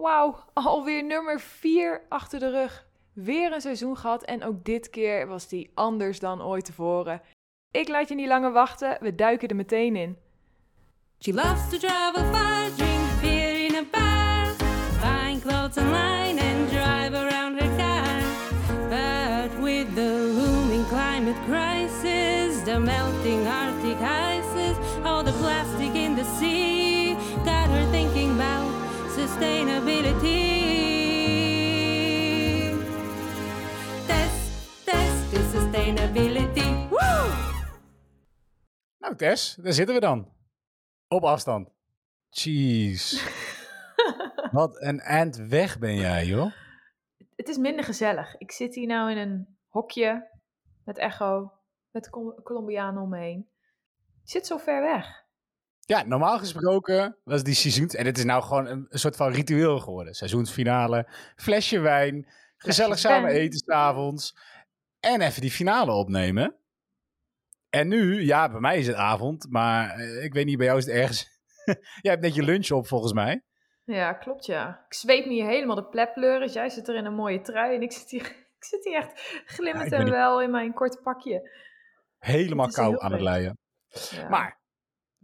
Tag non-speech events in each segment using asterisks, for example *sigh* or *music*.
Wauw, alweer nummer 4 achter de rug. Weer een seizoen gehad en ook dit keer was die anders dan ooit tevoren. Ik laat je niet langer wachten, we duiken er meteen in. She loves to travel far, drink beer in a bar, find clothes online and drive around her car. But with the looming climate crisis, the melting Arctic ices, all the plastic in sustainability. Test, test is sustainability. Woo! Nou, Tess, daar zitten we dan. Op afstand. Jeez. *laughs* Wat een eind weg ben jij, joh. Het is minder gezellig. Ik zit hier nou in een hokje met echo, met Col- Colombianen om me heen. Ik zit zo ver weg. Ja, normaal gesproken was die seizoens... En het is nou gewoon een, een soort van ritueel geworden. Seizoensfinale, flesje wijn, gezellig Flesje samen wijn. eten s'avonds. En even die finale opnemen. En nu, ja, bij mij is het avond. Maar eh, ik weet niet, bij jou is het ergens... *laughs* Jij hebt net je lunch op, volgens mij. Ja, klopt ja. Ik zweep me hier helemaal de plepleuris. Jij zit er in een mooie trui en ik zit hier, *laughs* ik zit hier echt glimmend en wel in mijn korte pakje. Helemaal koud aan het leien. Ja. Maar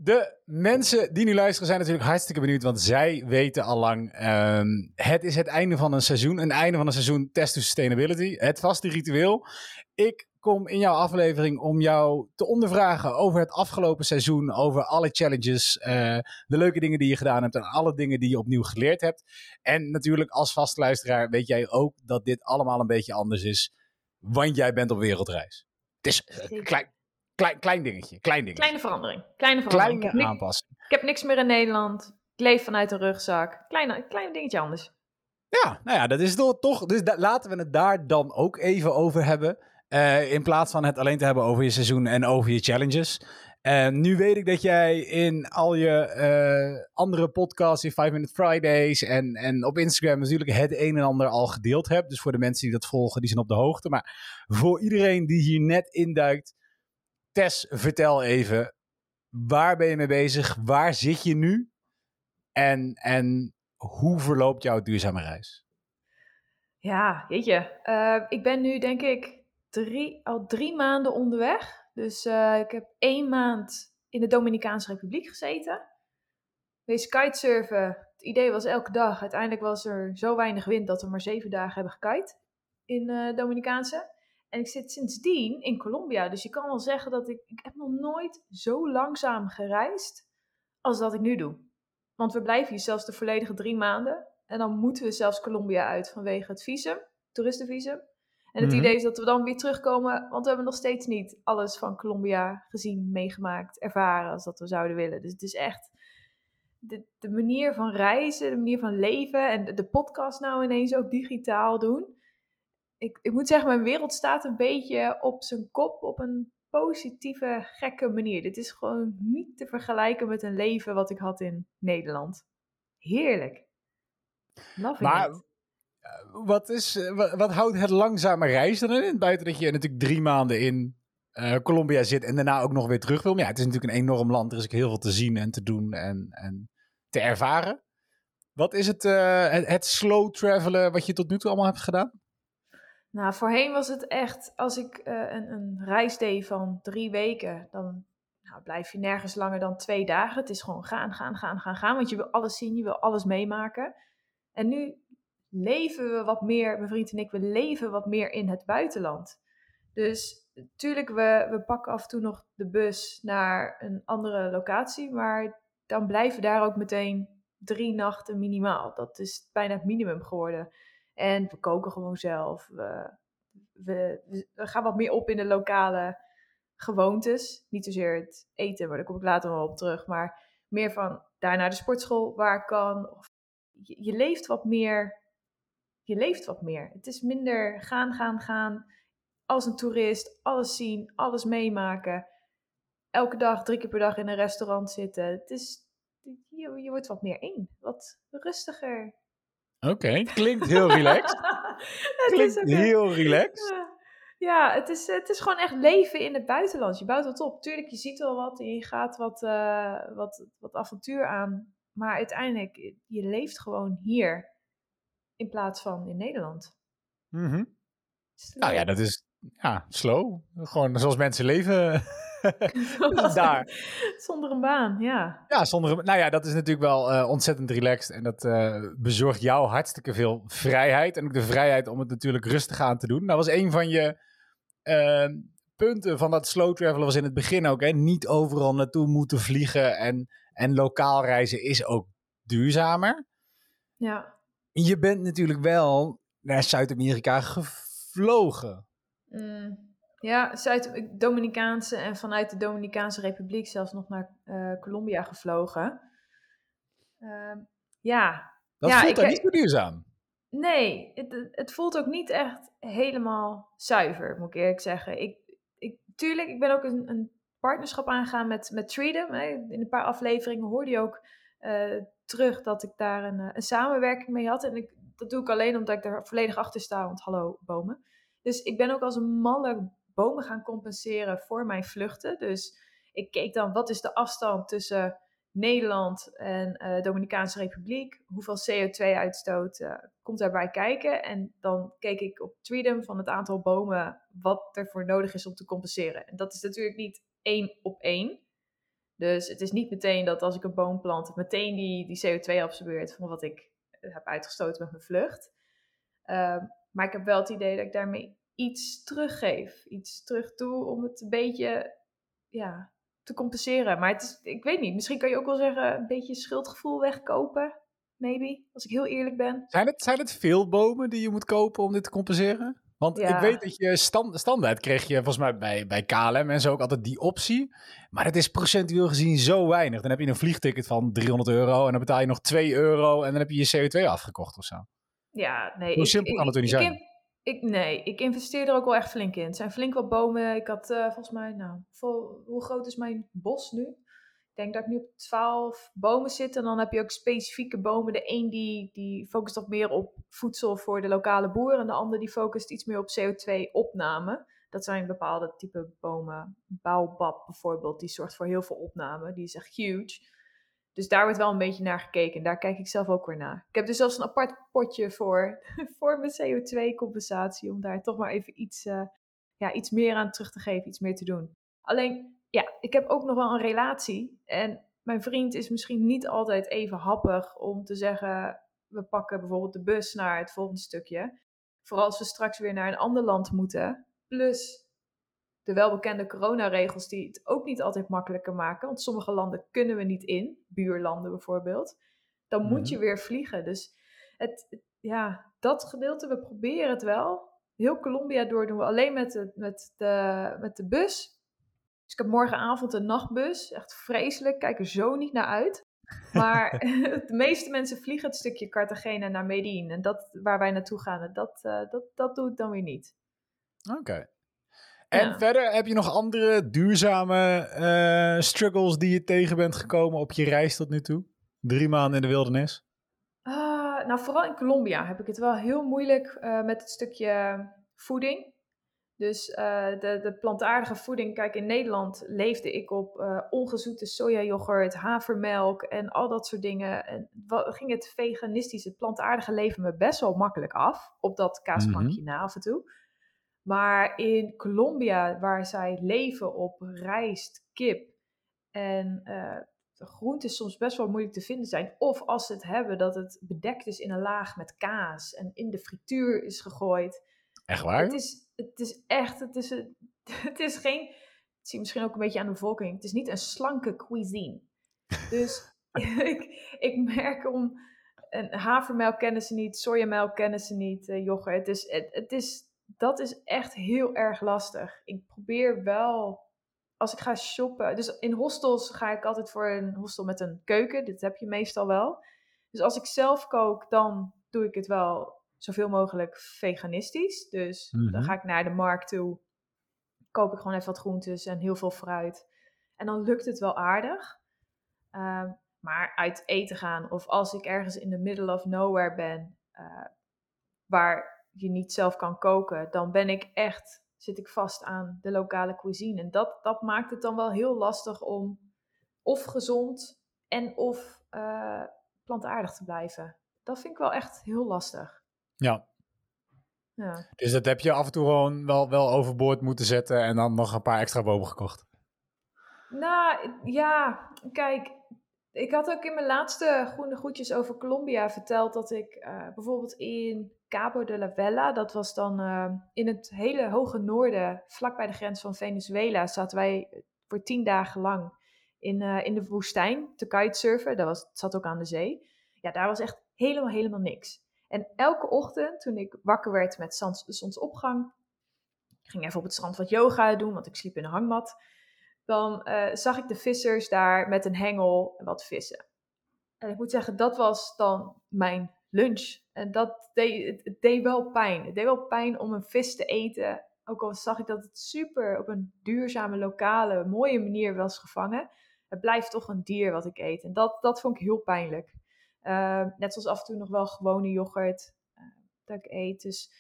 de mensen die nu luisteren zijn natuurlijk hartstikke benieuwd, want zij weten al lang, ehm, het is het einde van een seizoen, een einde van een seizoen Test to Sustainability, het vaste ritueel. Ik kom in jouw aflevering om jou te ondervragen over het afgelopen seizoen, over alle challenges, eh, de leuke dingen die je gedaan hebt en alle dingen die je opnieuw geleerd hebt. En natuurlijk als vaste luisteraar weet jij ook dat dit allemaal een beetje anders is, want jij bent op wereldreis. Het is een Zeker. klein, klein, klein dingetje, klein dingetje. Kleine verandering. Kleine verandering. Kleine ik, heb niks, aanpassing. ik heb niks meer in Nederland. Ik leef vanuit een rugzak. Kleine, klein dingetje anders. Ja, nou ja, dat is toch. toch dus da- laten we het daar dan ook even over hebben. Eh, in plaats van het alleen te hebben over je seizoen en over je challenges. Eh, nu weet ik dat jij in al je eh, andere podcasts, in 5 Minute Fridays en, en op Instagram natuurlijk het een en ander al gedeeld hebt. Dus voor de mensen die dat volgen, die zijn op de hoogte. Maar voor iedereen die hier net induikt, Tess, vertel even. Waar ben je mee bezig? Waar zit je nu? En, en hoe verloopt jouw duurzame reis? Ja, jeetje. Eh, ik ben nu denk ik al drie maanden onderweg. Dus eh, ik heb één maand in de Dominicaanse Republiek gezeten. Wees kitesurfen. Het idee was elke dag. Uiteindelijk was er zo weinig wind dat we maar zeven dagen hebben gekite in eh Dominicaanse. En ik zit sindsdien in Colombia. Dus je kan wel zeggen dat ik, ik heb nog nooit zo langzaam gereisd als dat ik nu doe. Want we blijven hier zelfs de volledige drie maanden. En dan moeten we zelfs Colombia uit vanwege het visum, toeristenvisum. En het Mhm. idee is dat we dan weer terugkomen, want we hebben nog steeds niet alles van Colombia gezien, meegemaakt, ervaren als dat we zouden willen. Dus het is echt de, de manier van reizen, de manier van leven en de, de podcast nou ineens ook digitaal doen. Ik, ik moet zeggen, mijn wereld staat een beetje op zijn kop op een positieve, gekke manier. Dit is gewoon niet te vergelijken met een leven wat ik had in Nederland. Heerlijk. Loving Maar it. wat, is, eh, wat, houdt het langzame reizen dan in? Buiten dat je natuurlijk drie maanden in eh, Colombia zit en daarna ook nog weer terug wil. Ja, het is natuurlijk een enorm land. Er is ook heel veel te zien en te doen en, en te ervaren. Wat is het, eh, het, het slow travelen wat je tot nu toe allemaal hebt gedaan? Nou, voorheen was het echt, als ik eh, een, een reis deed van drie weken, dan nou, blijf je nergens langer dan twee dagen. Het is gewoon gaan, gaan, gaan, gaan, gaan, want je wil alles zien, je wil alles meemaken. En nu leven we wat meer, mijn vriend en ik, we leven wat meer in het buitenland. Dus natuurlijk, we, we pakken af en toe nog de bus naar een andere locatie, maar dan blijven we daar ook meteen drie nachten minimaal. Dat is bijna het minimum geworden. En we koken gewoon zelf. We, we, gaan wat meer op in de lokale gewoontes. Niet zozeer het eten, maar daar kom ik later wel op terug. Maar meer van daar naar de sportschool waar ik kan. Of je, je leeft wat meer. Je leeft wat meer. Het is minder gaan, gaan, gaan. Als een toerist, alles zien, alles meemaken. Elke dag, drie keer per dag in een restaurant zitten. Het is, je, je wordt wat meer één. Wat rustiger. Oké, klinkt heel relaxed. *laughs* Het klinkt heel relaxed. Ja. Ja, het is, het is gewoon echt leven in het buitenland. Je bouwt wat op. Tuurlijk, je ziet wel wat en je gaat wat, eh, wat, wat avontuur aan. Maar uiteindelijk, je leeft gewoon hier. in plaats van in Nederland. Mhm. Nou ja, dat is ja, slow. Gewoon zoals mensen leven. *laughs* daar. Zonder een baan, ja. Ja, zonder, nou ja, dat is natuurlijk wel eh, ontzettend relaxed. En dat eh, bezorgt jou hartstikke veel vrijheid. En ook de vrijheid om het natuurlijk rustig aan te doen. Dat was een van je eh, punten van dat slow travelen was in het begin ook. Hè? Niet overal naartoe moeten vliegen. En, en lokaal reizen is ook duurzamer. Ja. Je bent natuurlijk wel naar Zuid-Amerika gevlogen. Mm. Ja, Zuid-Dominicaanse en vanuit de Dominicaanse Republiek zelfs nog naar eh, Colombia gevlogen. Ehm, ja, Dat Ja, voelt ik- dan niet zo duurzaam. nee, het, het- voelt ook niet echt helemaal zuiver, moet ik eerlijk zeggen. Ik, ik, tuurlijk, ik ben ook een, een partnerschap aangegaan met, met Freedom. Hè. In een paar afleveringen hoorde je ook eh, terug dat ik daar een, eh, een samenwerking mee had. En ik, dat doe ik alleen omdat ik er volledig achter sta, want hallo, bomen. Dus ik ben ook als een malle bomen gaan compenseren voor mijn vluchten. Dus ik keek dan, wat is de afstand tussen Nederland en eh Dominicaanse Republiek? Hoeveel CO2-uitstoot eh, komt daarbij kijken? En dan keek ik op Freedom van het aantal bomen wat er voor nodig is om te compenseren. En dat is natuurlijk niet één op één. Dus het is niet meteen dat als ik een boom plant, meteen die, die CO2 absorbeert van wat ik heb uitgestoten met mijn vlucht. Ehm, maar ik heb wel het idee dat ik daarmee iets teruggeef. Iets terug doe om het een beetje ja, te compenseren. Maar het is, ik weet niet, misschien kan je ook wel zeggen een beetje schuldgevoel wegkopen. Maybe, als ik heel eerlijk ben. Zijn het, zijn het veel bomen die je moet kopen om dit te compenseren? Want Ja. ik weet dat je stand, standaard kreeg je volgens mij bij, bij KLM en zo ook altijd die optie. Maar het is procentueel gezien zo weinig. Dan heb je een vliegticket van 300 euro en dan betaal je nog 2 euro en dan heb je je CO2 afgekocht of zo. Ja, nee. Hoe simpel kan het toch niet ik zijn? Ik, nee, ik investeer er ook wel echt flink in. Het zijn flink wat bomen. Ik had eh, volgens mij, nou, hoe groot is mijn bos nu? Ik denk dat ik nu op 12 bomen zit. En dan heb je ook specifieke bomen. De een die, die focust wat meer op voedsel voor de lokale boer. En de ander die focust iets meer op CO2-opname. Dat zijn bepaalde type bomen. Baobab bijvoorbeeld, die zorgt voor heel veel opname. Die is echt huge. Dus daar wordt wel een beetje naar gekeken. Daar kijk ik zelf ook weer naar. Ik heb dus zelfs een apart potje voor, *laughs* voor mijn CO2-compensatie. Om daar toch maar even iets, eh, ja, iets meer aan terug te geven, iets meer te doen. Alleen, ja, ik heb ook nog wel een relatie. En mijn vriend is misschien niet altijd even happig om te zeggen... we pakken bijvoorbeeld de bus naar het volgende stukje. Vooral als we straks weer naar een ander land moeten. Plus de welbekende coronaregels die het ook niet altijd makkelijker maken. Want sommige landen kunnen we niet in, buurlanden bijvoorbeeld. Dan moet je weer vliegen. Dus het, het- ja, dat gedeelte, we proberen het wel. Heel Colombia door doen we alleen met de, met de, met de bus. Dus ik heb morgenavond een nachtbus. Echt vreselijk, kijk er zo niet naar uit. Maar *laughs* *laughs* de meeste mensen vliegen het stukje Cartagena naar Medellin. En dat waar wij naartoe gaan, dat, eh, dat, dat doe ik dan weer niet. Oké. En Ja. verder heb je nog andere duurzame eh, struggles die je tegen bent gekomen op je reis tot nu toe? Drie maanden in de wildernis. Ah, nou, vooral in Colombia heb ik het wel heel moeilijk eh, met het stukje voeding. Dus eh, de, de plantaardige voeding, kijk, in Nederland leefde ik op ongezoete sojayoghurt, havermelk en al dat soort dingen. En wat, ging het veganistische, het plantaardige leven me best wel makkelijk af, op dat kaasplankje na af en toe. Maar in Colombia, waar zij leven op rijst, kip en eh, de groenten soms best wel moeilijk te vinden zijn. Of als ze het hebben, dat het bedekt is in een laag met kaas en in de frituur is gegooid. Echt waar? Het is, het is echt, het is, een, *laughs* het is geen, het zie je misschien ook een beetje aan de bevolking, het is niet een slanke cuisine. Dus *laughs* ik, ik merk om, en havermelk kennen ze niet, sojamelk kennen ze niet, eh, yoghurt. Het is, het, het is, dat is echt heel erg lastig. Ik probeer wel, als ik ga shoppen, dus in hostels ga ik altijd voor een hostel met een keuken, dit heb je meestal wel. Dus als ik zelf kook, dan doe ik het wel zoveel mogelijk veganistisch. Dus dan Mhm. ga ik naar de markt toe, koop ik gewoon even wat groentes en heel veel fruit. En dan lukt het wel aardig. Ehm, maar uit eten gaan, of als ik ergens in the middle of nowhere ben, eh, waar je niet zelf kan koken, dan ben ik echt, zit ik vast aan de lokale cuisine. En dat, dat maakt het dan wel heel lastig om of gezond en of eh, plantaardig te blijven. Dat vind ik wel echt heel lastig. Ja, Ja. dus dat heb je af en toe gewoon wel, wel overboord moeten zetten en dan nog een paar extra bomen gekocht. Nou, ja, kijk, ik had ook in mijn laatste Groene Goedjes over Colombia verteld dat ik eh, bijvoorbeeld in Cabo de la Vela, dat was dan eh, in het hele hoge noorden, vlak bij de grens van Venezuela, zaten wij voor tien dagen lang in, eh, in de woestijn te kitesurfen. Dat was, zat ook aan de zee. Ja, daar was echt helemaal, helemaal niks. En elke ochtend, toen ik wakker werd met zons- zonsopgang, ging even op het strand wat yoga doen, want ik sliep in een hangmat dan eh, zag ik de vissers daar met een hengel wat vissen. En ik moet zeggen, dat was dan mijn lunch. En dat deed, het, deed wel pijn. Het deed wel pijn om een vis te eten. Ook al zag ik dat het super op een duurzame, lokale, mooie manier was gevangen. Het blijft toch een dier wat ik eet. En dat, dat vond ik heel pijnlijk. Eh, net zoals af en toe nog wel gewone yoghurt eh, dat ik eet. Dus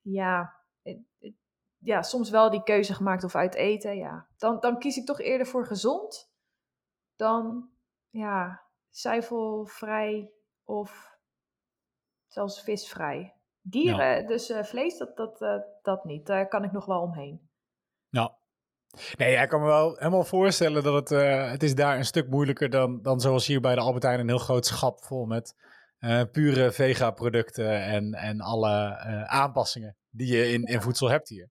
ja, het- ja, soms wel die keuze gemaakt of uit eten. Ja. Dan, dan kies ik toch eerder voor gezond dan ja, zuivelvrij of zelfs visvrij. Dieren, dus eh, vlees, dat, dat, eh, dat niet. Daar kan ik nog wel omheen. Ja. Nee, ik kan me wel helemaal voorstellen dat het, eh, het is daar een stuk moeilijker dan, dan zoals hier bij de Albert Heijn een heel groot schap vol met pure vega-producten en, en alle aanpassingen die je in, in voedsel hebt hier.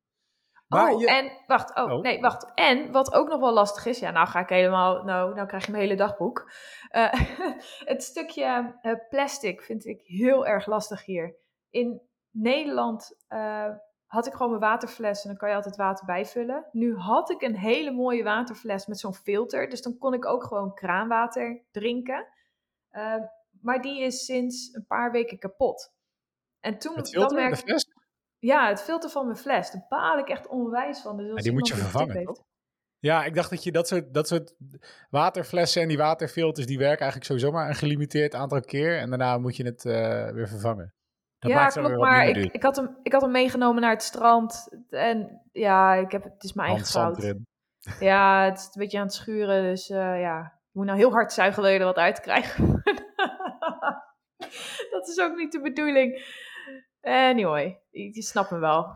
Maar oh, je- en wacht, oh, Oh. nee, wacht. En wat ook nog wel lastig is, ja, nou ga ik helemaal, nou, nou krijg je mijn hele dagboek. Eh, *laughs* het stukje eh, plastic vind ik heel erg lastig hier. In Nederland eh, had ik gewoon mijn waterfles en dan kan je altijd water bijvullen. Nu had ik een hele mooie waterfles met zo'n filter, dus dan kon ik ook gewoon kraanwater drinken. Maar die is sinds een paar weken kapot. En toen dan filter, merk de fles? Ja, het filter van mijn fles. Daar baal ik echt onwijs van. Dus als die moet je vervangen, heeft- Ja, ik dacht dat je dat soort, dat soort waterflessen en die waterfilters, die werken eigenlijk sowieso maar een gelimiteerd aantal keer. En daarna moet je het eh, weer vervangen. Dat ja, maakt klopt. weer Maar ik, ik, had hem, ik had hem meegenomen naar het strand. En ja, ik heb, het is mijn eigen fout. erin. Ja, het is een beetje aan het schuren. Dus eh, ja, je moet nou heel hard zuigen wil je er wat uit krijgen. *laughs* dat is ook niet de bedoeling. Anyway, je, snapt me wel.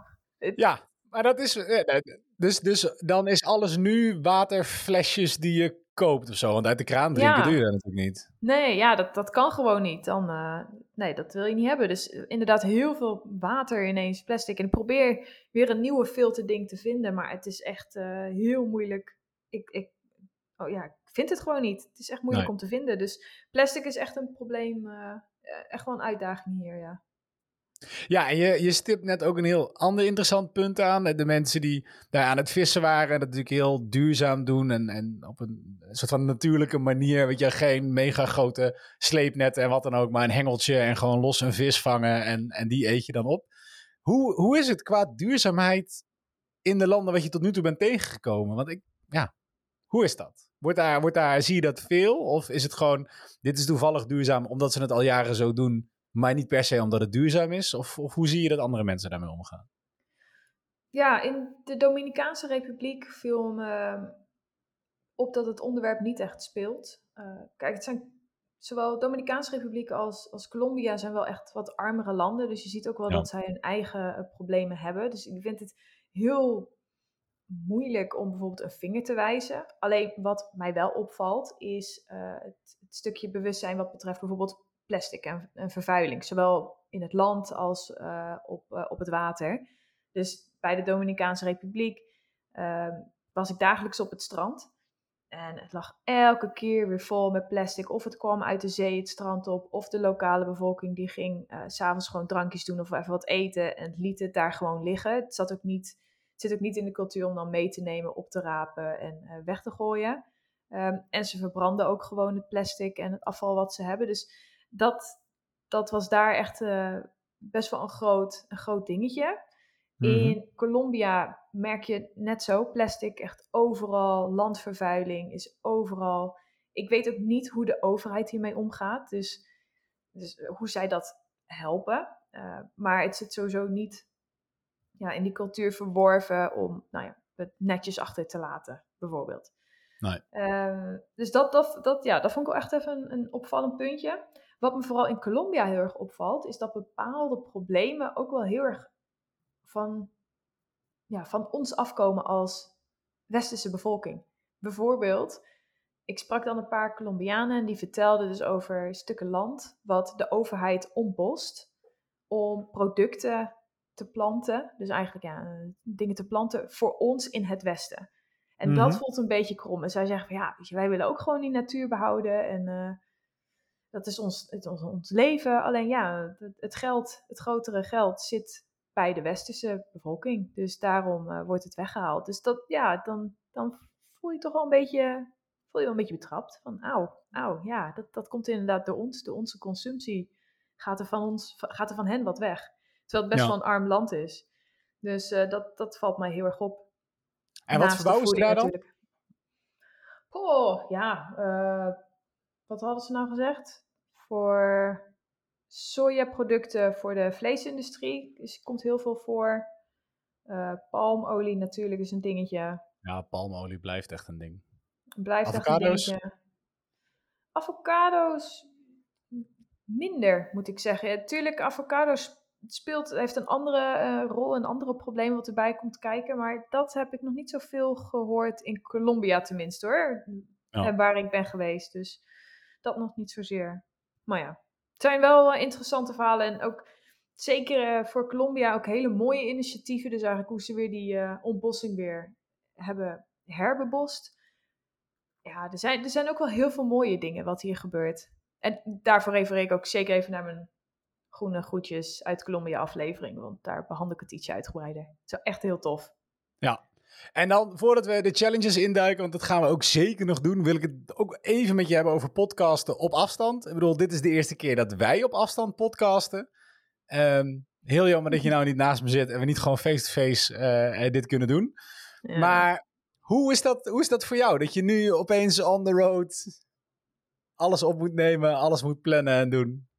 Ja, maar dat is. eh, Dus, dus dan is alles nu waterflesjes die je koopt of zo. Want uit de kraan drinken Ja. doe je dat natuurlijk niet. Nee, ja, dat, dat kan gewoon niet. Dan, eh, nee, dat wil je niet hebben. Dus eh, inderdaad heel veel water ineens, plastic. En ik probeer weer een nieuwe filterding te vinden, maar het is echt heel moeilijk. Ik, ik, oh ja, ik vind het gewoon niet. Het is echt moeilijk Nee. om te vinden. Dus plastic is echt een probleem, echt wel een uitdaging hier, ja. Ja, en je, je stipt net ook een heel ander interessant punt aan. De mensen die daar aan het vissen waren, dat natuurlijk heel duurzaam doen. En, en op een soort van natuurlijke manier. Weet je, geen mega grote sleepnetten en wat dan ook. Maar een hengeltje en gewoon los een vis vangen. En, en die eet je dan op. Hoe, hoe is het qua duurzaamheid in de landen wat je tot nu toe bent tegengekomen? Want ik, ja, hoe is dat? Wordt daar, wordt daar, zie je dat veel? Of is het gewoon, dit is toevallig duurzaam omdat ze het al jaren zo doen, maar niet per se omdat het duurzaam is? Of, of hoe zie je dat andere mensen daarmee omgaan? Ja, in de Dominicaanse Republiek viel me op dat het onderwerp niet echt speelt. Eh, kijk, het zijn zowel Dominicaanse Republiek als, als Colombia zijn wel echt wat armere landen. Dus je ziet ook wel Ja. dat zij hun eigen eh, problemen hebben. Dus ik vind het heel moeilijk om bijvoorbeeld een vinger te wijzen. Alleen wat mij wel opvalt is eh, het, het stukje bewustzijn wat betreft bijvoorbeeld plastic en, en vervuiling. Zowel in het land als eh, op, eh, op het water. Dus bij de Dominicaanse Republiek ehm, was ik dagelijks op het strand. En het lag elke keer weer vol met plastic. Of het kwam uit de zee het strand op. Of de lokale bevolking die ging eh, s s'avonds gewoon drankjes doen of even wat eten. En liet het daar gewoon liggen. Het, zat ook niet, het zit ook niet in de cultuur om dan mee te nemen, op te rapen en eh, weg te gooien. Ehm, en ze verbranden ook gewoon het plastic en het afval wat ze hebben. Dus dat, dat was daar echt eh, best wel een groot, een groot dingetje. Mhm. In Colombia merk je net zo plastic echt overal. Landvervuiling is overal. Ik weet ook niet hoe de overheid hiermee omgaat. Dus, dus hoe zij dat helpen. Uh, maar het zit sowieso niet ja, in die cultuur verworven om nou ja, het netjes achter te laten, bijvoorbeeld. Nee. Uh, dus dat, dat, dat, ja, dat vond ik wel echt even een, een opvallend puntje. Wat me vooral in Colombia heel erg opvalt, is dat bepaalde problemen ook wel heel erg van, ja, van ons afkomen als westerse bevolking. Bijvoorbeeld, ik sprak dan een paar Colombianen en die vertelden dus over stukken land wat de overheid ontbost om producten te planten. Dus eigenlijk ja, dingen te planten voor ons in het Westen. En dat Mhm. voelt een beetje krom. En zij zeggen van ja, weet je, wij willen ook gewoon die natuur behouden. En eh, dat is ons, het, ons, ons leven. Alleen ja, het, geld, het grotere geld zit bij de westerse bevolking. Dus daarom eh, wordt het weggehaald. Dus dat, ja, dan, dan voel je toch wel een beetje, voel je wel een beetje betrapt. Van auw, auw, ja, dat, dat komt inderdaad door ons, door onze consumptie. Gaat er van, ons, gaat er van hen wat weg. Terwijl het best Ja. wel een arm land is. Dus eh, dat, dat valt mij heel erg op. En wat Naast verbouwen ze daar dan? natuurlijk. Oh, ja. eh, wat hadden ze nou gezegd? Voor sojaproducten voor de vleesindustrie dus komt heel veel voor. Eh, palmolie natuurlijk is een dingetje. Ja, palmolie blijft echt een ding. Blijft echt een Avocado's? dingetje. Avocado's minder, moet ik zeggen. Ja, tuurlijk, avocado's speelt, heeft een andere eh, rol, een andere probleem wat erbij komt kijken. Maar dat heb ik nog niet zoveel gehoord in Colombia tenminste hoor. Ja. En waar ik ben geweest. Dus dat nog niet zozeer. Maar ja, het zijn wel eh, interessante verhalen. En ook zeker eh, voor Colombia ook hele mooie initiatieven. Dus eigenlijk hoe ze weer die eh, ontbossing weer hebben herbebost. Ja, er zijn, er zijn ook wel heel veel mooie dingen wat hier gebeurt. En daarvoor refereer ik ook zeker even naar mijn groene groetjes uit Colombia aflevering. Want daar behandel ik het ietsje uitgebreider. Het is echt heel tof. Ja. En dan, voordat we de challenges induiken, want dat gaan we ook zeker nog doen, wil ik het ook even met je hebben over podcasten op afstand. Ik bedoel, dit is de eerste keer dat wij op afstand podcasten. Ehm, heel jammer dat je nou niet naast me zit en we niet gewoon face-to-face eh, dit kunnen doen. Ja. Maar hoe is, dat, hoe is dat voor jou? Dat je nu opeens on the road alles op moet nemen, alles moet plannen en doen.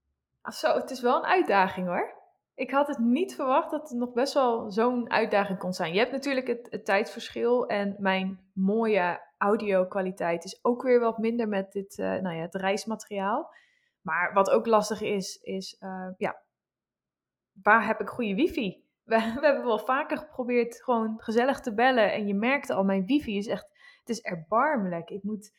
Ach zo, het is wel een uitdaging hoor. Ik had het niet verwacht dat het nog best wel zo'n uitdaging kon zijn. Je hebt natuurlijk het, het tijdsverschil en mijn mooie audio-kwaliteit is ook weer wat minder met dit, eh, nou ja, het reismateriaal. Maar wat ook lastig is, is eh, ja, waar heb ik goede wifi? *laughs* We, we hebben wel vaker geprobeerd gewoon gezellig te bellen en je merkte al, mijn wifi is echt, het is erbarmelijk. Ik moet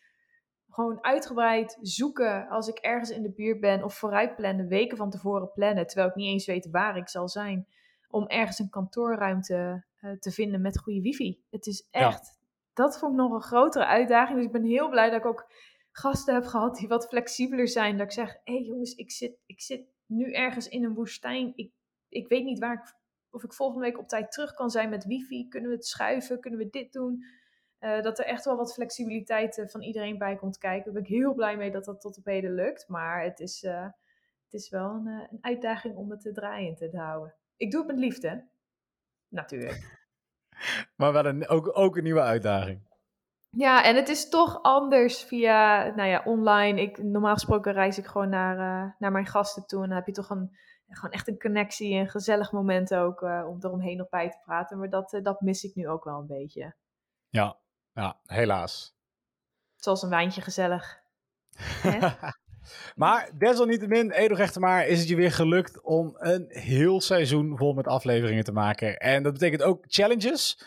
gewoon uitgebreid zoeken als ik ergens in de buurt ben of vooruit plannen, weken van tevoren plannen, terwijl ik niet eens weet waar ik zal zijn, om ergens een kantoorruimte eh, te vinden met goede wifi. Het is Ja. echt, dat vond ik nog een grotere uitdaging. Dus ik ben heel blij dat ik ook gasten heb gehad die wat flexibeler zijn. Dat ik zeg, hé hey jongens, ik zit, ik zit nu ergens in een woestijn. Ik, ik weet niet waar ik, of ik volgende week op tijd terug kan zijn met wifi. Kunnen we het schuiven? Kunnen we dit doen? Eh, dat er echt wel wat flexibiliteit eh, van iedereen bij komt kijken. Daar ben ik heel blij mee dat dat tot op heden lukt. Maar het is, eh, het is wel een, een uitdaging om het te draaien te houden. Ik doe het met liefde. Natuurlijk. *laughs* Maar wel een, ook, ook een nieuwe uitdaging. Ja, en het is toch anders via, nou ja, online. Ik, normaal gesproken reis ik gewoon naar, naar mijn gasten toe. En dan heb je toch een, gewoon echt een connectie, een gezellig moment ook om eromheen nog bij te praten. Maar dat, dat mis ik nu ook wel een beetje. Ja, ja helaas. Zoals een wijntje gezellig. *laughs* Maar desalniettemin, Edo Rechtemaar, is het je weer gelukt om een heel seizoen vol met afleveringen te maken. En dat betekent ook challenges.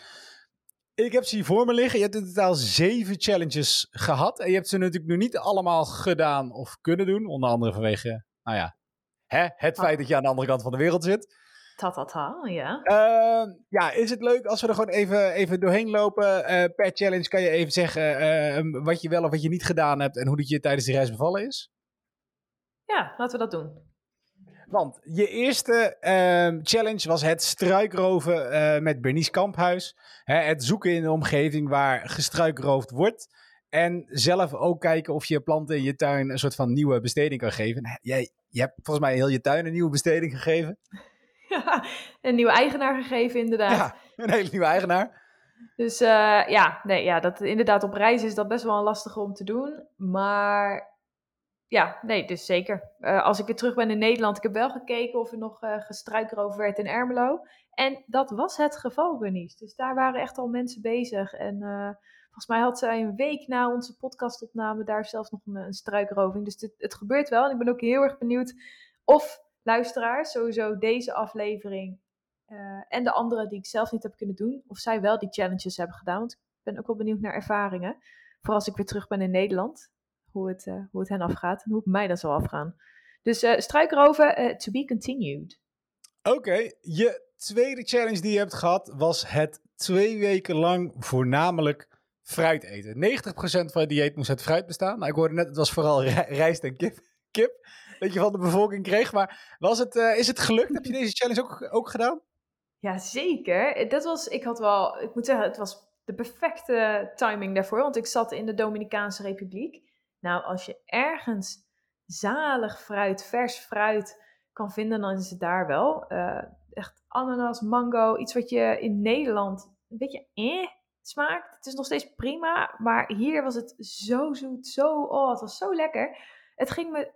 Ik heb ze hier voor me liggen. Je hebt in totaal zeven challenges gehad. En je hebt ze natuurlijk nu niet allemaal gedaan of kunnen doen. Onder andere vanwege, nou ja, hè, het feit dat je aan de andere kant van de wereld zit. Ta ta ta, ja. Ehm, ja, is het leuk als we er gewoon even, even doorheen lopen? Eh, per challenge kan je even zeggen eh, wat je wel of wat je niet gedaan hebt en hoe dat je tijdens die reis bevallen is. Ja, laten we dat doen. Want je eerste ehm, challenge was het struikroven eh, met Bernice Kamphuis. Hè, het zoeken in de omgeving waar gestruikroofd wordt. En zelf ook kijken of je planten in je tuin een soort van nieuwe besteding kan geven. Jij, je hebt volgens mij heel je tuin een nieuwe besteding gegeven. *laughs* Ja, een nieuwe eigenaar gegeven inderdaad. Ja, een hele nieuwe eigenaar. Dus eh, ja, nee, ja dat, inderdaad op reis is dat best wel een lastige om te doen. Maar ja, nee, dus zeker. Eh, als ik weer terug ben in Nederland, ik heb wel gekeken of er nog gestruikroofd werd in Ermelo. En dat was het geval, Bernice. Dus daar waren echt al mensen bezig. En volgens Volgens mij had zij een week na onze podcastopname daar zelfs nog een, een struikroving. Dus dit, het gebeurt wel. En ik ben ook heel erg benieuwd of luisteraars sowieso deze aflevering eh, en de andere die ik zelf niet heb kunnen doen, of zij wel die challenges hebben gedaan. Want ik ben ook wel benieuwd naar ervaringen. Vooral als ik weer terug ben in Nederland. Hoe het, eh, hoe het hen afgaat en hoe het mij dan zal afgaan. Dus eh struikroven, eh, to be continued. Oké, je tweede challenge die je hebt gehad was het twee weken lang voornamelijk fruit eten. 90% van het dieet moest uit fruit bestaan. Nou, ik hoorde net, het was vooral ri- *laughs* rijst en kip, kip *laughs* dat je van de bevolking kreeg. Maar was het, eh, is het gelukt? Heb je deze challenge ook, ook gedaan? Ja, zeker. Dat was, ik had wel, ik moet zeggen, het was de perfecte timing daarvoor. Want ik zat in de Dominicaanse Republiek. Nou, als je ergens zalig fruit, vers fruit kan vinden, dan is het daar wel. Eh, echt ananas, mango, iets wat je in Nederland een beetje eh smaakt. Het is nog steeds prima, maar hier was het zo zoet, zo, oh, het was zo lekker. Het ging me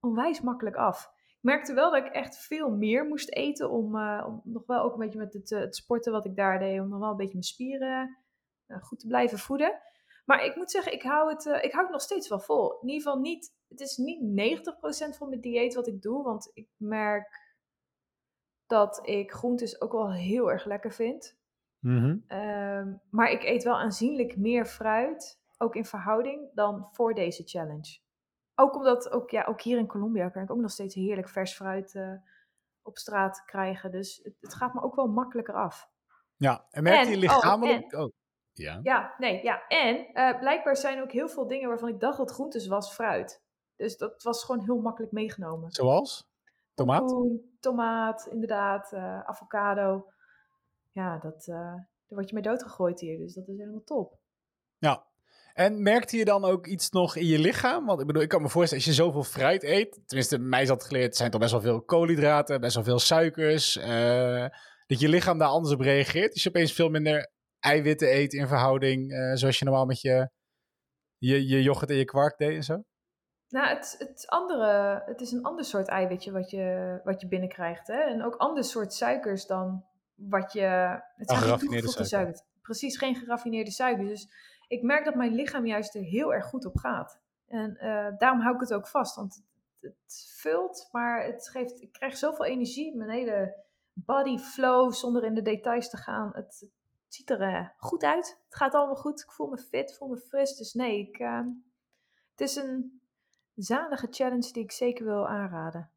onwijs makkelijk af. Ik merkte wel dat ik echt veel meer moest eten om, eh, om nog wel ook een beetje met het, eh, het sporten wat ik daar deed, om nog wel een beetje mijn spieren eh, goed te blijven voeden. Maar ik moet zeggen, ik hou het, ik hou het nog steeds wel vol. In ieder geval niet, het is niet 90% van mijn dieet wat ik doe, want ik merk dat ik groentes ook wel heel erg lekker vind. Ehm, maar ik eet wel aanzienlijk meer fruit, ook in verhouding, dan voor deze challenge. Ook omdat, ook, ja, ook hier in Colombia kan ik ook nog steeds heerlijk vers fruit eh, op straat krijgen. Dus het, het gaat me ook wel makkelijker af. Ja, en merkte En- je oh, lichamelijk... Oh, ja. Ja, nee, ja. En eh, blijkbaar zijn ook heel veel dingen waarvan ik dacht dat groentes was fruit. Dus dat was gewoon heel makkelijk meegenomen. Zoals? Tomaat? Tomaat, inderdaad, eh, avocado. Ja, dat, daar word je mee doodgegooid hier, dus dat is helemaal top. Ja. En merkte je dan ook iets nog in je lichaam? Want ik bedoel, ik kan me voorstellen, als je zoveel fruit eet, tenminste, mij is dat geleerd, het zijn toch best wel veel koolhydraten, best wel veel suikers, eh, dat je lichaam daar anders op reageert. Dus je opeens veel minder eiwitten eet in verhouding, eh, zoals je normaal met je, je, je yoghurt en je kwark deed en zo. Nou, het, het andere, het is een ander soort eiwitje wat je, wat je binnenkrijgt. Hè? En ook ander soort suikers dan wat je... Het zijn geraffineerde suikers. Precies, geen geraffineerde suikers. Dus ik merk dat mijn lichaam juist er heel erg goed op gaat. En eh, daarom hou ik het ook vast. Want het, vult, maar het geeft, ik krijg zoveel energie. Mijn hele body flow, zonder in de details te gaan. Het, het ziet er eh, goed uit. Het gaat allemaal goed. Ik voel me fit, voel me fris. Dus nee, ik, eh, het is een zalige challenge die ik zeker wil aanraden.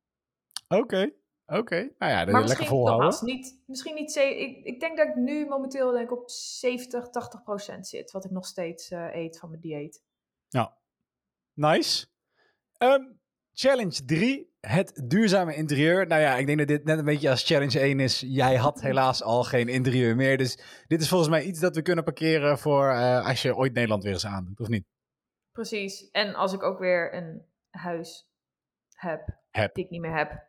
Oké, oké. Nou ja, maar lekker misschien, volhouden. niet, misschien niet... Ik, ik denk dat ik nu momenteel denk ik op 70, 80 procent zit. Wat ik nog steeds eh, eet van mijn dieet. Ja, nice. Ehm, challenge 3, het duurzame interieur. Nou ja, ik denk dat dit net een beetje als challenge 1 is. Jij had *laughs* helaas al geen interieur meer. Dus dit is volgens mij iets dat we kunnen parkeren voor eh, als je ooit Nederland weer eens aandoet, of niet? Precies. En als ik ook weer een huis heb, Heb. die ik niet meer heb.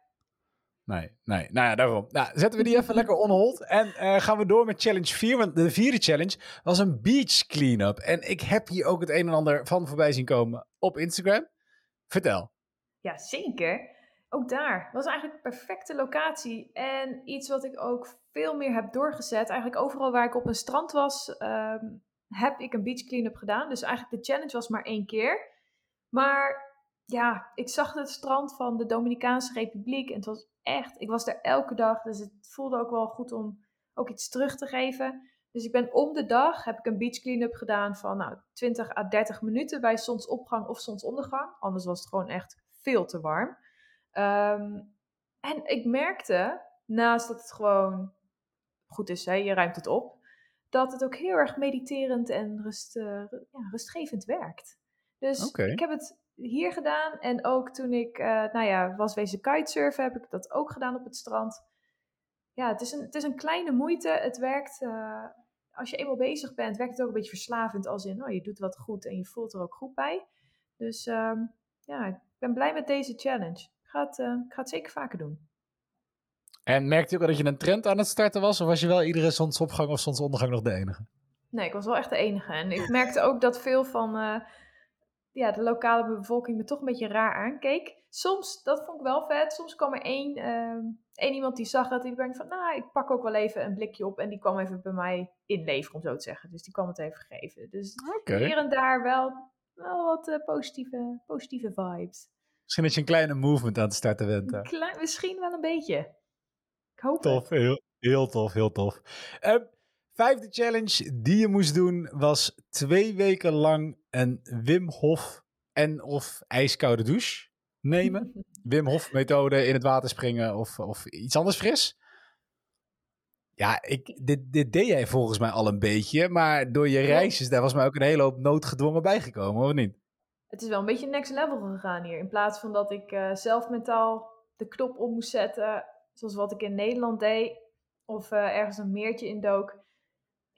Nee, nee. Nou ja, daarom. Nou, zetten we die even lekker on hold. En eh, gaan we door met challenge 4. Want de vierde challenge was een beach cleanup. En ik heb hier ook het een en ander van voorbij zien komen op Instagram. Vertel. Ja, zeker. Ook daar was eigenlijk een perfecte locatie. En iets wat ik ook veel meer heb doorgezet. Eigenlijk overal waar ik op een strand was, ehm, heb ik een beach cleanup gedaan. Dus eigenlijk de challenge was maar één keer. Maar ja, ik zag het strand van de Dominicaanse Republiek. En het was echt, ik was daar elke dag. Dus het voelde ook wel goed om ook iets terug te geven. Dus ik ben om de dag, heb ik een beach cleanup gedaan van nou, 20 à 30 minuten bij zonsopgang of zonsondergang. Anders was het gewoon echt veel te warm. Ehm, en ik merkte, naast dat het gewoon goed is, hè, je ruimt het op, dat het ook heel erg mediterend en rust, eh, ja, rustgevend werkt. Dus ik heb het hier gedaan en ook toen ik, eh, nou ja, was wezen kitesurfen, heb ik dat ook gedaan op het strand. Ja, het is een, het is een kleine moeite. Het werkt, eh, als je eenmaal bezig bent, werkt het ook een beetje verslavend als in, oh, je doet wat goed en je voelt er ook goed bij. Dus ehm, ja, ik ben blij met deze challenge. Ik ga het, eh, ik ga het zeker vaker doen. En merkte je ook dat je een trend aan het starten was? Of was je wel iedere zonsopgang of zonsondergang nog de enige? Nee, ik was wel echt de enige. En ik merkte ook dat veel van ja, de lokale bevolking me toch een beetje raar aankeek. soms, dat vond ik wel vet, soms kwam er één, ehm, één iemand die zag dat, die denkt van, nou, ik pak ook wel even een blikje op. En die kwam even bij mij inleveren, om zo te zeggen. Dus die kwam het even geven. Dus hier en daar wel, wel wat eh, positieve, positieve vibes. Misschien dat je een kleine movement aan het starten bent. klein, misschien wel een beetje. Ik hoop het. Tof, heel, heel tof, heel tof. Ehm, vijfde challenge die je moest doen was twee weken lang een Wim Hof en of ijskoude douche nemen. *laughs* Wim Hof methode in het water springen of, of iets anders fris. Ja, ik, dit, dit deed jij volgens mij al een beetje, maar door je reisjes, daar was mij ook een hele hoop noodgedwongen bijgekomen, of niet? Het is wel een beetje next level gegaan hier. In plaats van dat ik eh, zelf mentaal de knop om moest zetten, zoals wat ik in Nederland deed, of eh, ergens een meertje indook.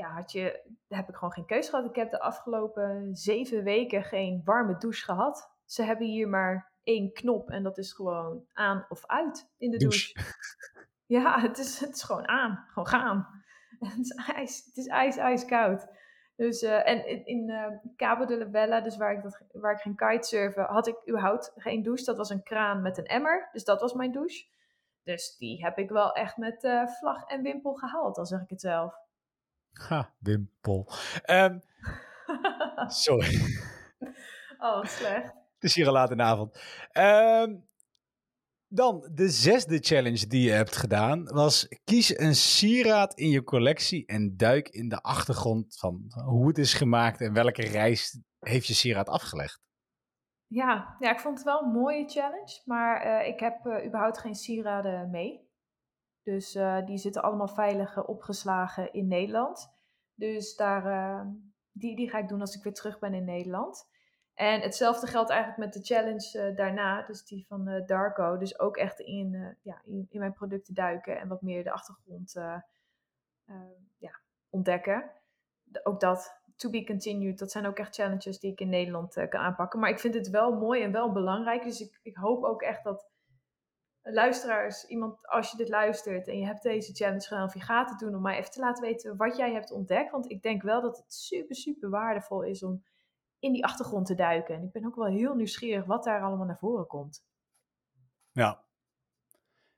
Ja, had je, heb ik gewoon geen keus gehad. Ik heb de afgelopen zeven weken geen warme douche gehad. Ze hebben hier maar één knop en dat is gewoon aan of uit in de douche. Douche. Ja, het is, het is gewoon aan. Gewoon gaan. *laughs* Het is ijs. Het is ijs, ijskoud. Dus, eh, en in, in eh, Cabo de la Bella, dus waar ik, dat, waar ik ging kitesurfen, had ik überhaupt geen douche. Dat was een kraan met een emmer. Dus dat was mijn douche. Dus die heb ik wel echt met eh, vlag en wimpel gehaald, al zeg ik het zelf. Ha, Wim Pol. Ehm, *laughs* sorry. oh, wat slecht. Het is hier al laat in de avond. Ehm, dan, de zesde challenge die je hebt gedaan was... kies een sieraad in je collectie en duik in de achtergrond van hoe het is gemaakt... en welke reis heeft je sieraad afgelegd. Ja, ja, ik vond het wel een mooie challenge, maar eh, ik heb eh, überhaupt geen sieraden mee. Dus eh, die zitten allemaal veilig eh, opgeslagen in Nederland. Dus daar, eh, die, die ga ik doen als ik weer terug ben in Nederland. En hetzelfde geldt eigenlijk met de challenge eh, daarna, dus die van Darko. Dus ook echt in, ja, in, in mijn producten duiken en wat meer de achtergrond eh, eh, ja, ontdekken. De- ook dat, to be continued, dat zijn ook echt challenges die ik in Nederland kan aanpakken. Maar ik vind het wel mooi en wel belangrijk. Dus ik, ik hoop ook echt dat luisteraars, iemand, als je dit luistert en je hebt deze challenge gedaan of je gaat het doen, om mij even te laten weten wat jij hebt ontdekt. Want ik denk wel dat het super, super waardevol is om in die achtergrond te duiken. En ik ben ook wel heel nieuwsgierig wat daar allemaal naar voren komt. Ja.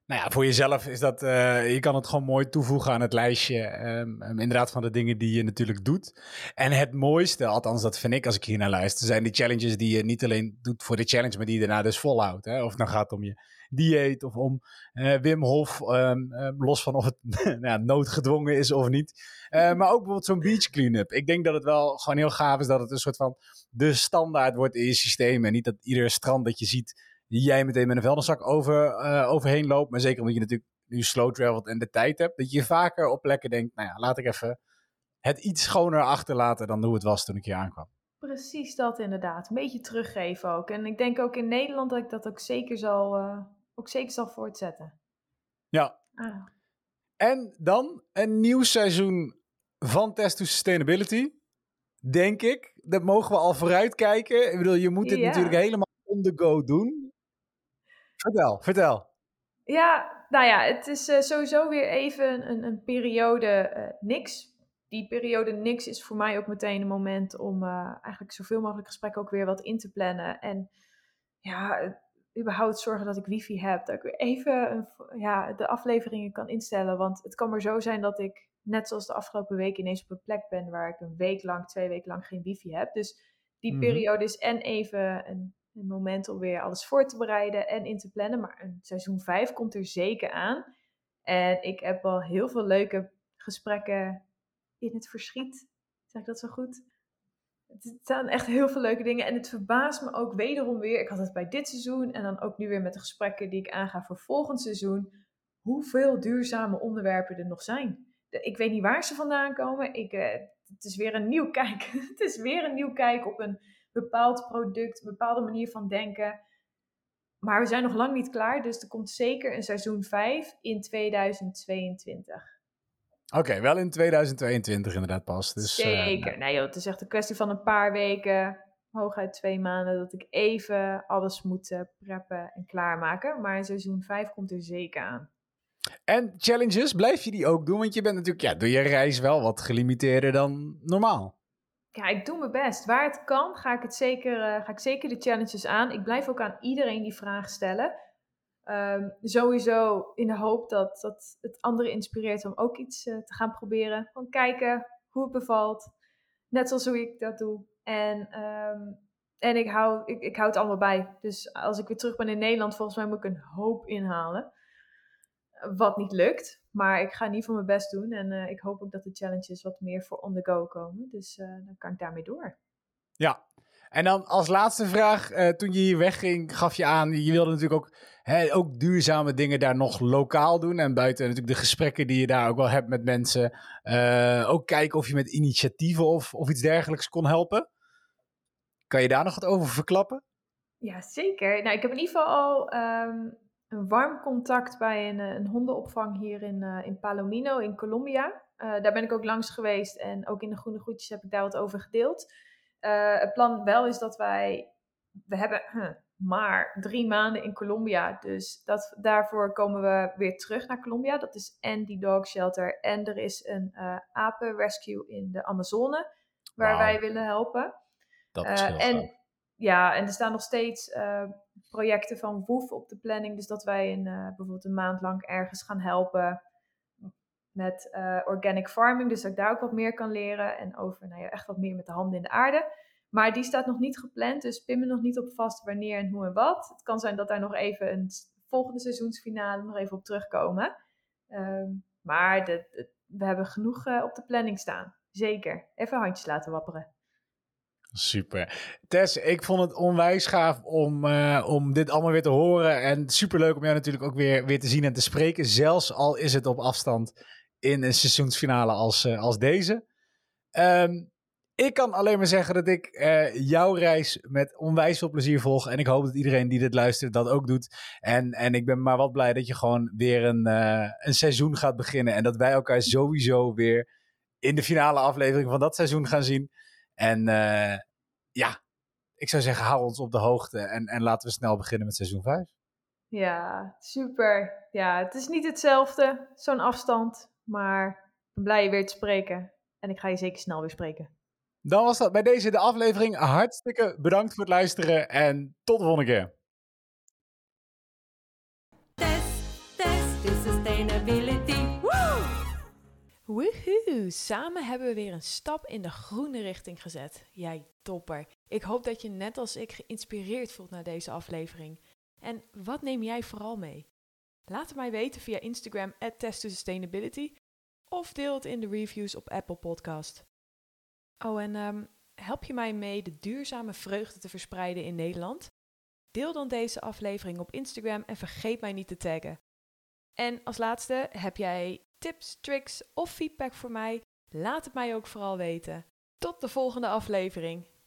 Nou ja, voor jezelf is dat... eh, je kan het gewoon mooi toevoegen aan het lijstje. ehm, ehm, inderdaad van de dingen die je natuurlijk doet. En het mooiste, althans dat vind ik als ik hier naar luister... zijn die challenges die je niet alleen doet voor de challenge... maar die je daarna dus volhoudt. Hè? Of het nou gaat om je dieet of om eh, Wim Hof... ehm, ehm, los van of het *laughs* nou noodgedwongen is of niet. Eh, maar ook bijvoorbeeld zo'n beach cleanup. Ik denk dat het wel gewoon heel gaaf is... dat het een soort van de standaard wordt in je systeem... en niet dat ieder strand dat je ziet jij meteen met een vuilniszak over, eh, overheen loopt. Maar zeker omdat je natuurlijk nu slow travelt en de tijd hebt. Dat je vaker op plekken denkt, nou ja, laat ik even het iets schoner achterlaten dan hoe het was toen ik hier aankwam. Precies dat inderdaad. Een beetje teruggeven ook. En ik denk ook in Nederland dat ik dat ook zeker zal, ook zeker zal voortzetten. Ja. Ah. En dan een nieuw seizoen van Test to Sustainability. Denk ik. Dat mogen we al vooruitkijken. Ik bedoel, je moet dit Ja. natuurlijk helemaal on the go doen. Vertel, vertel. Ja, nou ja, het is eh, sowieso weer even een, een periode eh, niks. Die periode niks is voor mij ook meteen een moment om eh, eigenlijk zoveel mogelijk gesprekken ook weer wat in te plannen. En ja, überhaupt zorgen dat ik wifi heb. Dat ik weer even een, ja, de afleveringen kan instellen. Want het kan maar zo zijn dat ik, net zoals de afgelopen week, ineens op een plek ben waar ik een week lang, twee weken lang geen wifi heb. Dus die Mhm. periode is en even een, een moment om weer alles voor te bereiden en in te plannen. Maar een seizoen 5 komt er zeker aan. En ik heb al heel veel leuke gesprekken in het verschiet. Zeg ik dat zo goed? Het staan echt heel veel leuke dingen. En het verbaast me ook wederom weer. Ik had het bij dit seizoen en dan ook nu weer met de gesprekken die ik aanga voor volgend seizoen. Hoeveel duurzame onderwerpen er nog zijn. Ik weet niet waar ze vandaan komen. Ik, eh, het is weer een nieuw kijk. *laughs* het is weer een nieuw kijk op een bepaald product, een bepaalde manier van denken. Maar we zijn nog lang niet klaar, dus er komt zeker een seizoen 5 in 2022. Oké, wel in 2022 inderdaad pas. Dus, eh, zeker. nee joh, het is echt een kwestie van een paar weken, hooguit twee maanden, dat ik even alles moet eh, preppen en klaarmaken. Maar seizoen 5 komt er zeker aan. En challenges, blijf je die ook doen? Want je bent natuurlijk ja, door je reis wel wat gelimiteerder dan normaal. Ja, ik doe mijn best. Waar het kan, ga ik, het zeker, eh, ga ik zeker de challenges aan. Ik blijf ook aan iedereen die vragen stellen. Ehm, sowieso in de hoop dat, dat het anderen inspireert om ook iets eh, te gaan proberen. Gewoon kijken hoe het bevalt. Net zoals hoe ik dat doe. En, ehm, en ik, hou, ik, ik hou het allemaal bij. Dus als ik weer terug ben in Nederland, volgens mij moet ik een hoop inhalen. Wat niet lukt. Maar ik ga in ieder geval mijn best doen. En eh, ik hoop ook dat de challenges wat meer voor on the go komen. Dus eh, dan kan ik daarmee door. Ja. En dan als laatste vraag. toen je hier wegging, gaf je aan, je wilde natuurlijk ook, ook duurzame dingen daar nog lokaal doen. En buiten natuurlijk de gesprekken die je daar ook wel hebt met mensen. eh, ook kijken of je met initiatieven of, of iets dergelijks kon helpen. Kan je daar nog wat over verklappen? Ja, zeker. Nou, ik heb in ieder geval al ehm, een warm contact bij een, eh, een hondenopvang hier in, eh, in Palomino in Colombia. Daar ben ik ook langs geweest en ook in de Groene Groetjes heb ik daar wat over gedeeld. Eh, het plan wel is dat wij, we hebben maar drie maanden in Colombia, dus dat, daarvoor komen we weer terug naar Colombia. Dat is en die dog shelter en er is een eh apenrescue in de Amazone waar wij willen helpen. Dat Eh, en ja, en er staan nog steeds eh, projecten van WOEF op de planning. Dus dat wij een, bijvoorbeeld een maand lang ergens gaan helpen met organic farming. Dus dat ik daar ook wat meer kan leren. En over nou ja, echt wat meer met de handen in de aarde. Maar die staat nog niet gepland. Dus pin nog niet op vast wanneer en hoe en wat. Het kan zijn dat daar nog even een volgende seizoensfinale nog even op terugkomen. Ehm, maar de, we hebben genoeg eh, op de planning staan. Zeker. Even handjes laten wapperen. Super. Tess, ik vond het onwijs gaaf om, eh, om dit allemaal weer te horen. En superleuk om jou natuurlijk ook weer, weer te zien en te spreken. Zelfs al is het op afstand in een seizoensfinale als, eh, als deze. Ehm, ik kan alleen maar zeggen dat ik eh, jouw reis met onwijs veel plezier volg. En ik hoop dat iedereen die dit luistert dat ook doet. En, en ik ben maar wat blij dat je gewoon weer een, eh, een seizoen gaat beginnen. En dat wij elkaar sowieso weer in de finale aflevering van dat seizoen gaan zien. En eh, ja, ik zou zeggen, hou ons op de hoogte. En, en laten we snel beginnen met seizoen 5. Ja, super. Ja, het is niet hetzelfde, zo'n afstand. Maar ik ben blij je weer te spreken. En ik ga je zeker snel weer spreken. Dan was dat bij deze de aflevering. Hartstikke bedankt voor het luisteren. En tot de volgende keer. Test, test sustainability. Woo! Woehoe! Samen hebben we weer een stap in de groene richting gezet. Jij topper. Ik hoop dat je net als ik geïnspireerd voelt naar deze aflevering. En wat neem jij vooral mee? Laat het mij weten via Instagram at Sustainability of deel het in de reviews op Apple Podcast. Oh, en ehm, help je mij mee de duurzame vreugde te verspreiden in Nederland? Deel dan deze aflevering op Instagram en vergeet mij niet te taggen. En als laatste, heb jij tips, tricks of feedback voor mij? Laat het mij ook vooral weten. Tot de volgende aflevering.